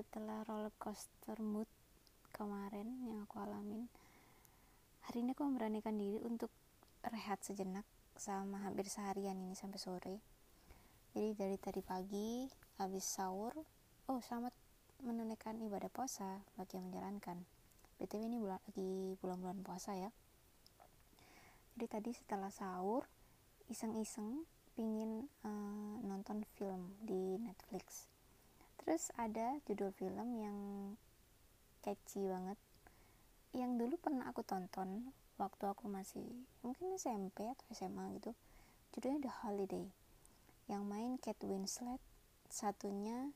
setelah roller coaster mood kemarin yang aku alamin hari ini aku memberanikan diri untuk rehat sejenak sama hampir seharian ini sampai sore. Jadi dari tadi pagi habis sahur oh selamat menunaikan ibadah puasa bagi yang menjalankan. Btw ini bulan lagi bulan-bulan puasa ya. Jadi tadi setelah sahur iseng-iseng pingin uh, nonton film di Netflix terus ada judul film yang catchy banget. Yang dulu pernah aku tonton waktu aku masih mungkin SMP atau SMA gitu. Judulnya The Holiday yang main Kate Winslet satunya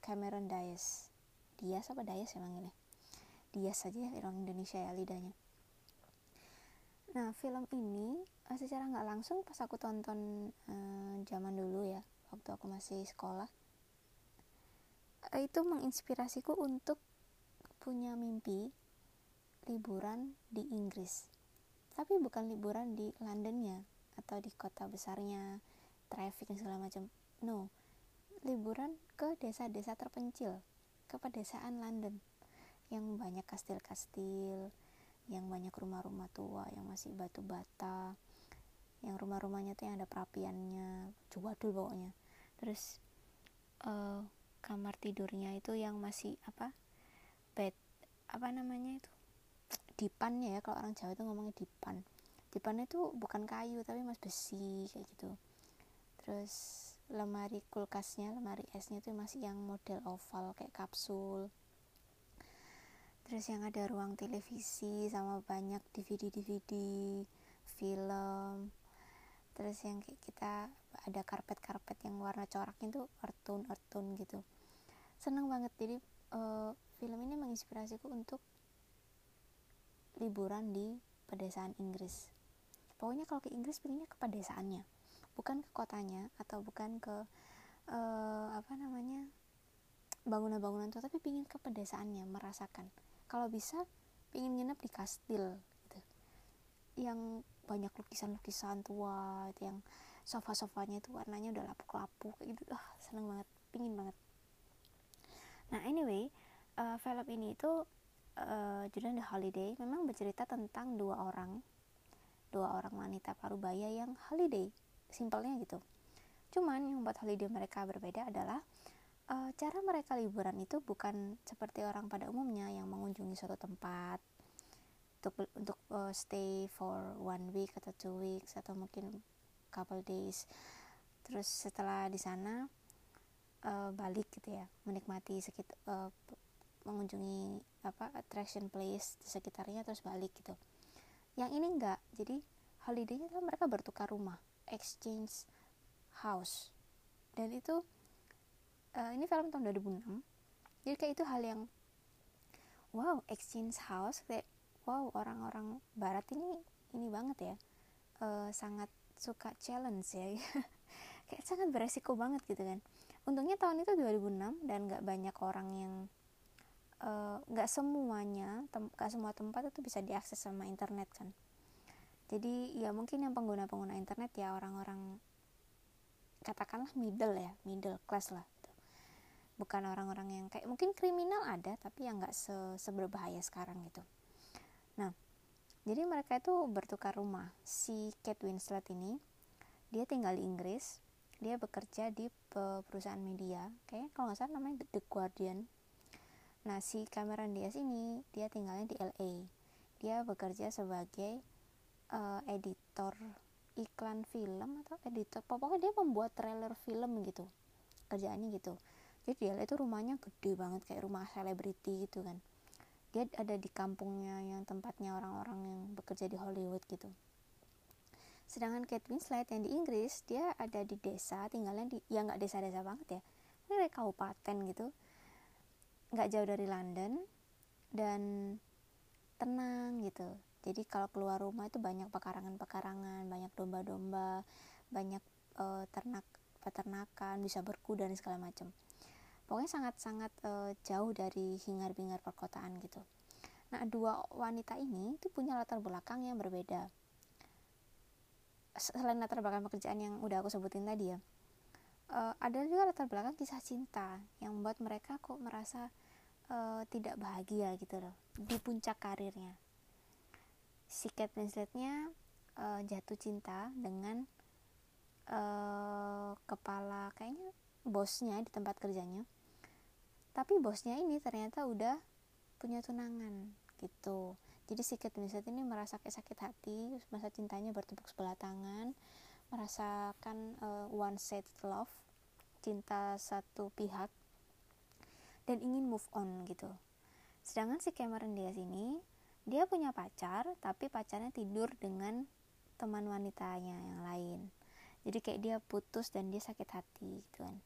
Cameron Diaz. Diaz apa Diaz emang ini? Diaz saja ya orang Indonesia ya lidahnya. Nah film ini eh, secara nggak langsung pas aku tonton eh, zaman dulu ya waktu aku masih sekolah itu menginspirasiku untuk punya mimpi liburan di Inggris. Tapi bukan liburan di Londonnya atau di kota besarnya traffic dan segala macam. No liburan ke desa-desa terpencil ke pedesaan London. Yang banyak kastil-kastil yang banyak rumah-rumah tua yang masih batu bata yang rumah-rumahnya tuh yang ada perapiannya coba dulu pokoknya. Terus uh, kamar tidurnya itu yang masih apa bed apa namanya itu dipannya ya kalau orang Jawa itu ngomongnya dipan. Dipannya itu bukan kayu tapi mas besi kayak gitu. Terus lemari kulkasnya lemari esnya itu masih yang model oval kayak kapsul. Terus yang ada ruang televisi sama banyak DVD DVD film terus yang kayak kita ada karpet-karpet yang warna coraknya tuh earth tone gitu. Seneng banget. Jadi uh, film ini menginspirasiku untuk liburan di pedesaan Inggris. Pokoknya kalau ke Inggris pilihnya ke pedesaannya bukan ke kotanya atau bukan ke uh, apa namanya bangunan-bangunan tua tapi pingin ke pedesaannya merasakan. Kalau bisa pingin nginep di kastil gitu. Yang banyak lukisan-lukisan tua yang sofa-sofanya itu warnanya udah lapuk-lapuk gitu. Ah seneng banget pingin banget. Nah anyway uh, film ini itu uh, judulnya The Holiday. Memang bercerita tentang dua orang dua orang wanita parubaya yang holiday simpelnya gitu. Cuman yang membuat holiday mereka berbeda adalah uh, cara mereka liburan itu bukan seperti orang pada umumnya yang mengunjungi suatu tempat untuk untuk uh, stay for one week atau two weeks atau mungkin couple days. Terus setelah di sana uh, balik gitu ya menikmati sekitar uh, mengunjungi apa attraction place di sekitarnya terus balik gitu. Yang ini enggak jadi holidaynya kan mereka bertukar rumah exchange house. Dan itu uh, ini film tahun 2006 jadi kayak itu hal yang wow exchange house kayak wow orang-orang barat ini ini banget ya. Uh, sangat suka challenge ya. Kayak sangat beresiko banget gitu kan. Untungnya tahun itu 2006 dan nggak banyak orang yang eh, nggak semuanya nggak semua tempat itu bisa diakses sama internet kan. Jadi ya mungkin yang pengguna-pengguna internet ya orang-orang katakanlah middle ya middle class lah gitu. bukan orang-orang yang kayak mungkin kriminal ada tapi yang nggak se seberbahaya sekarang gitu nah jadi mereka itu bertukar rumah. Si Kate Winslet ini dia tinggal di Inggris dia bekerja di perusahaan media kayak kalau nggak salah namanya The Guardian. Nah si Cameron Diaz ini dia tinggalnya di LA dia bekerja sebagai uh, editor iklan film atau editor pokoknya dia membuat trailer film gitu kerjaannya gitu. Jadi dia itu rumahnya gede banget kayak rumah selebriti gitu kan dia ada di kampungnya yang tempatnya orang-orang yang bekerja di Hollywood gitu. Sedangkan Kate Winslet yang di Inggris dia ada di desa tinggalnya di ya nggak desa-desa banget ya. Ini kabupaten gitu. Nggak jauh dari London dan tenang gitu. Jadi kalau keluar rumah itu banyak pekarangan-pekarangan banyak domba-domba banyak uh, ternak peternakan bisa berkuda dan segala macam pokoknya sangat-sangat uh, jauh dari hingar-bingar perkotaan gitu. Nah dua wanita ini itu punya latar belakang yang berbeda. Selain latar belakang pekerjaan yang udah aku sebutin tadi ya uh, ada juga latar belakang kisah cinta yang membuat mereka kok merasa uh, tidak bahagia gitu loh di puncak karirnya. Si Kate Winsletnya uh, jatuh cinta dengan uh, kepala kayaknya bosnya di tempat kerjanya tapi bosnya ini ternyata udah punya tunangan gitu. Jadi si Kate Winslet ini merasa kayak sakit hati masa cintanya bertepuk sebelah tangan merasakan uh, one sided love cinta satu pihak dan ingin move on gitu. Sedangkan si Cameron Diaz ini dia punya pacar tapi pacarnya tidur dengan teman wanitanya yang lain. Jadi kayak dia putus dan dia sakit hati gitu kan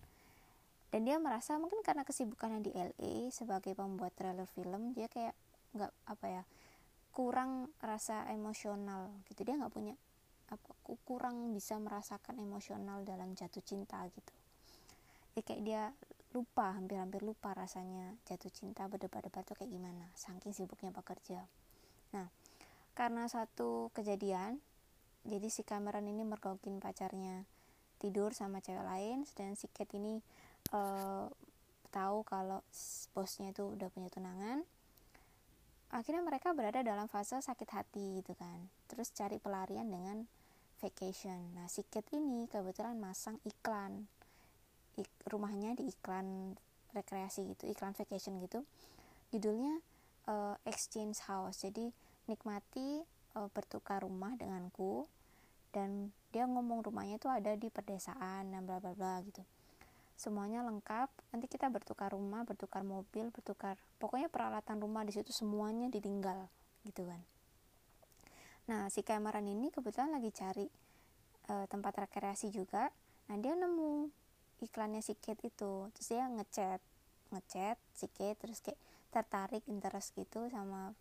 dan dia merasa mungkin karena kesibukannya di LA sebagai pembuat trailer film dia kayak nggak apa ya kurang rasa emosional gitu. Dia nggak punya apa kurang bisa merasakan emosional dalam jatuh cinta gitu. Ya kayak dia lupa hampir-hampir lupa rasanya jatuh cinta berdebat-debat tuh kayak gimana saking sibuknya bekerja. Nah karena satu kejadian jadi si Cameron ini mergokin pacarnya tidur sama cewek lain dan si Kate ini uh, tahu kalau bosnya itu udah punya tunangan. Akhirnya mereka berada dalam fase sakit hati gitu kan. Terus cari pelarian dengan vacation. Nah si Kate ini kebetulan masang iklan. Ik, rumahnya di iklan rekreasi gitu iklan vacation gitu. Judulnya uh, exchange house. Jadi nikmati uh, bertukar rumah denganku dan dia ngomong rumahnya itu ada di pedesaan dan bla bla bla gitu semuanya lengkap nanti kita bertukar rumah bertukar mobil bertukar pokoknya peralatan rumah di situ semuanya ditinggal gitu kan. Nah si Cameron ini kebetulan lagi cari uh, tempat rekreasi juga. Nah dia nemu iklannya si Kate itu. Terus dia ngechat ngechat si Kate terus kayak tertarik interest gitu sama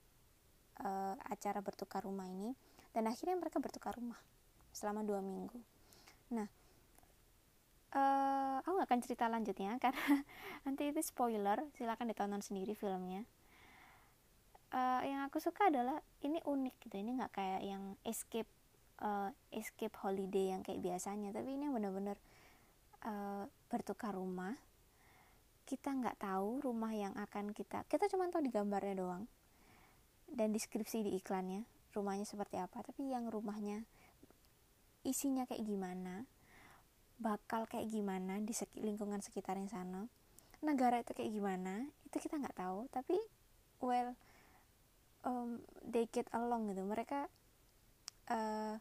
uh, acara bertukar rumah ini. Dan akhirnya mereka bertukar rumah selama dua minggu. Nah uh, aku gak akan cerita lanjutnya karena nanti itu spoiler. Silahkan ditonton sendiri filmnya. Uh, yang aku suka adalah ini unik gitu. Ini nggak kayak yang escape uh, escape holiday yang kayak biasanya. Tapi ini bener-bener uh, bertukar rumah. Kita nggak tahu rumah yang akan kita kita cuma tahu di gambarnya doang. Dan deskripsi di iklannya rumahnya seperti apa. Tapi yang rumahnya isinya kayak gimana bakal kayak gimana di lingkungan sekitarnya sana. Negara itu kayak gimana itu kita nggak tahu. Tapi well um, they get along gitu. Mereka uh,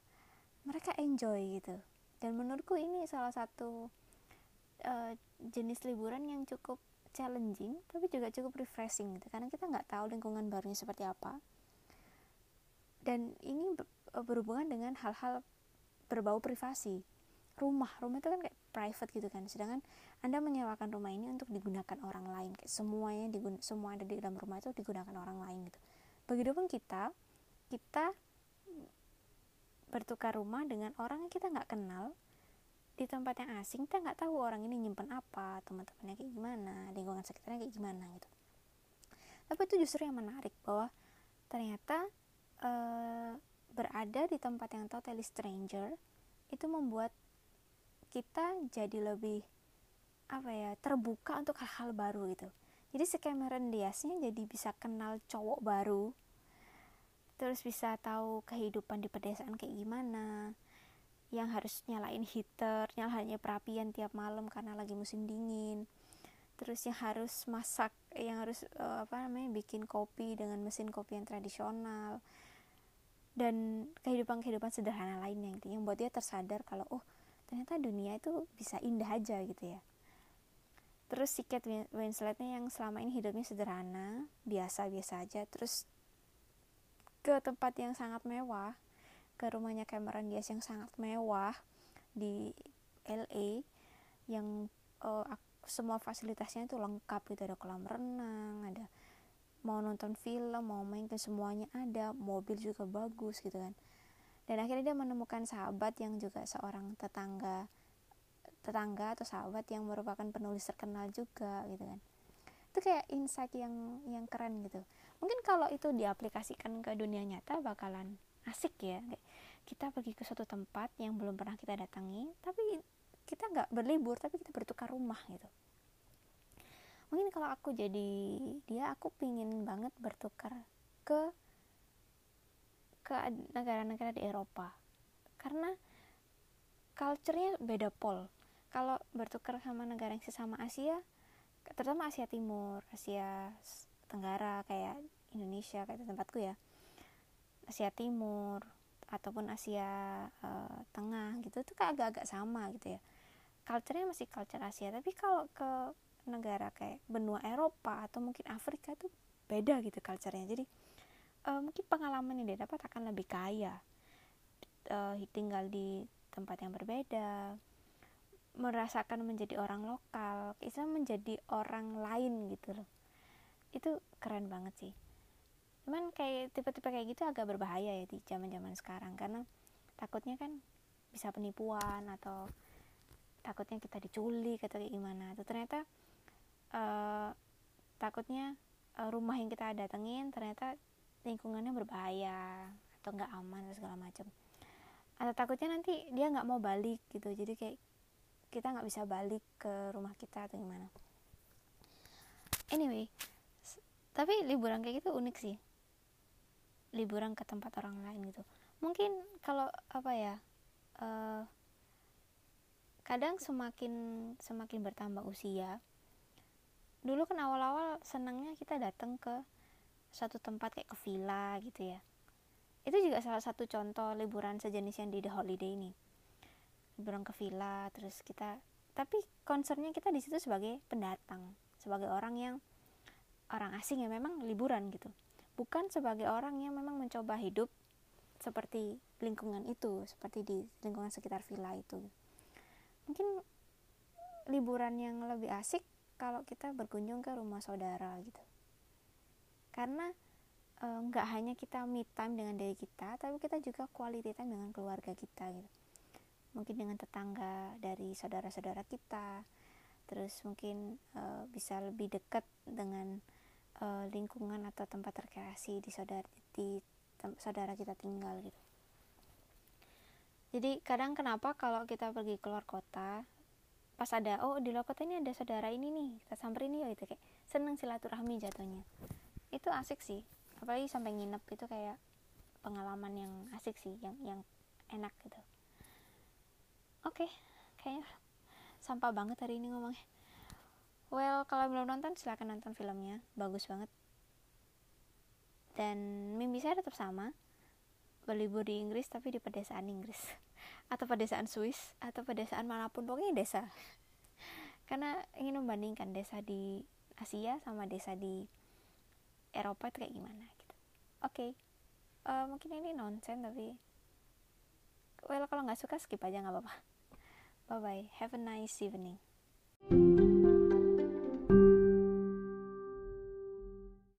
mereka enjoy gitu. Dan menurutku ini salah satu uh, jenis liburan yang cukup challenging tapi juga cukup refreshing gitu. Karena kita nggak tahu lingkungan barunya seperti apa. Dan ini berhubungan dengan hal-hal berbau privasi rumah. Rumah itu kan kayak private gitu kan. Sedangkan anda menyewakan rumah ini untuk digunakan orang lain. Kayak semuanya digun semua ada di dalam rumah itu digunakan orang lain gitu. Begitupun kita kita bertukar rumah dengan orang yang kita nggak kenal. Di tempat yang asing kita nggak tahu orang ini nyimpen apa teman-temannya kayak gimana lingkungan sekitarnya kayak gimana gitu. Tapi itu justru yang menarik bahwa ternyata e, berada di tempat yang totally stranger itu membuat kita jadi lebih apa ya terbuka untuk hal-hal baru gitu jadi si Cameron Diaznya jadi bisa kenal cowok baru terus bisa tahu kehidupan di pedesaan kayak gimana yang harus nyalain heater, nyalain perapian tiap malam karena lagi musim dingin. Terus yang harus masak, yang harus uh, apa namanya bikin kopi dengan mesin kopi yang tradisional. Dan kehidupan-kehidupan sederhana lainnya gitu yang buat dia tersadar kalau oh ternyata dunia itu bisa indah aja gitu ya. Terus si Kate Winsletnya yang selama ini hidupnya sederhana, biasa-biasa aja, terus ke tempat yang sangat mewah, ke rumahnya Cameron Diaz yang sangat mewah di LA yang uh, semua fasilitasnya itu lengkap gitu ada kolam renang ada mau nonton film mau main ke semuanya ada mobil juga bagus gitu kan dan akhirnya dia menemukan sahabat yang juga seorang tetangga tetangga atau sahabat yang merupakan penulis terkenal juga gitu kan. Itu kayak insight yang yang keren gitu. Mungkin kalau itu diaplikasikan ke dunia nyata bakalan asik ya. Kita pergi ke suatu tempat yang belum pernah kita datangi tapi kita nggak berlibur tapi kita bertukar rumah gitu. Mungkin kalau aku jadi dia aku pingin banget bertukar ke ke negara-negara di Eropa. Karena culture-nya beda pol. Kalau bertukar sama negara yang sesama Asia terutama Asia Timur Asia Tenggara kayak Indonesia kayak tempatku ya. Asia Timur ataupun Asia uh, Tengah gitu itu kayak agak-agak sama gitu ya. Culture-nya masih culture Asia tapi kalau ke negara kayak benua Eropa atau mungkin Afrika itu beda gitu culture-nya. Jadi uh, mungkin pengalaman yang dia dapat akan lebih kaya. Uh, tinggal di tempat yang berbeda merasakan menjadi orang lokal bisa menjadi orang lain gitu loh. Itu keren banget sih. Cuman kayak tipe-tipe kayak gitu agak berbahaya ya di zaman-zaman sekarang karena takutnya kan bisa penipuan atau takutnya kita diculik atau kayak gimana. Tuh ternyata uh, takutnya uh, rumah yang kita datengin ternyata lingkungannya berbahaya atau nggak aman atau segala macam. Atau takutnya nanti dia nggak mau balik gitu. Jadi kayak kita nggak bisa balik ke rumah kita atau gimana. Anyway tapi liburan kayak gitu unik sih. Liburan ke tempat orang lain gitu. Mungkin kalau apa ya uh, kadang semakin semakin bertambah usia dulu kan awal-awal senangnya kita datang ke suatu tempat kayak ke villa gitu ya. Itu juga salah satu contoh liburan sejenis yang di The Holiday ini. Liburan ke villa terus kita tapi concernnya kita di situ sebagai pendatang sebagai orang yang orang asing yang memang liburan gitu. Bukan sebagai orang yang memang mencoba hidup seperti lingkungan itu seperti di lingkungan sekitar villa itu. Mungkin liburan yang lebih asik kalau kita berkunjung ke rumah saudara gitu karena e, nggak e, hanya kita meet time dengan diri kita tapi kita juga quality time dengan keluarga kita gitu. Mungkin dengan tetangga dari saudara-saudara kita. Terus mungkin e, bisa lebih dekat dengan e, lingkungan atau tempat rekreasi di saudara di tem, saudara kita tinggal gitu. Jadi kadang kenapa kalau kita pergi keluar kota pas ada oh di luar kota ini ada saudara ini nih kita samperin ya gitu kayak seneng silaturahmi jatuhnya itu asik sih. Apalagi sampai nginep itu kayak pengalaman yang asik sih yang yang enak gitu. Oke okay, kayaknya sampah banget hari ini ngomongnya. Well kalau belum nonton silahkan nonton filmnya. Bagus banget. Dan mimpi saya tetap sama. Berlibur di Inggris tapi di pedesaan Inggris. Atau pedesaan Swiss atau pedesaan mana pun. Pokoknya desa. Karena ingin membandingkan desa di Asia sama desa di Eropa itu kayak gimana gitu. Oke okay. uh, eh, mungkin ini nonsen tapi well kalau nggak suka skip aja nggak apa-apa. Bye bye have a nice evening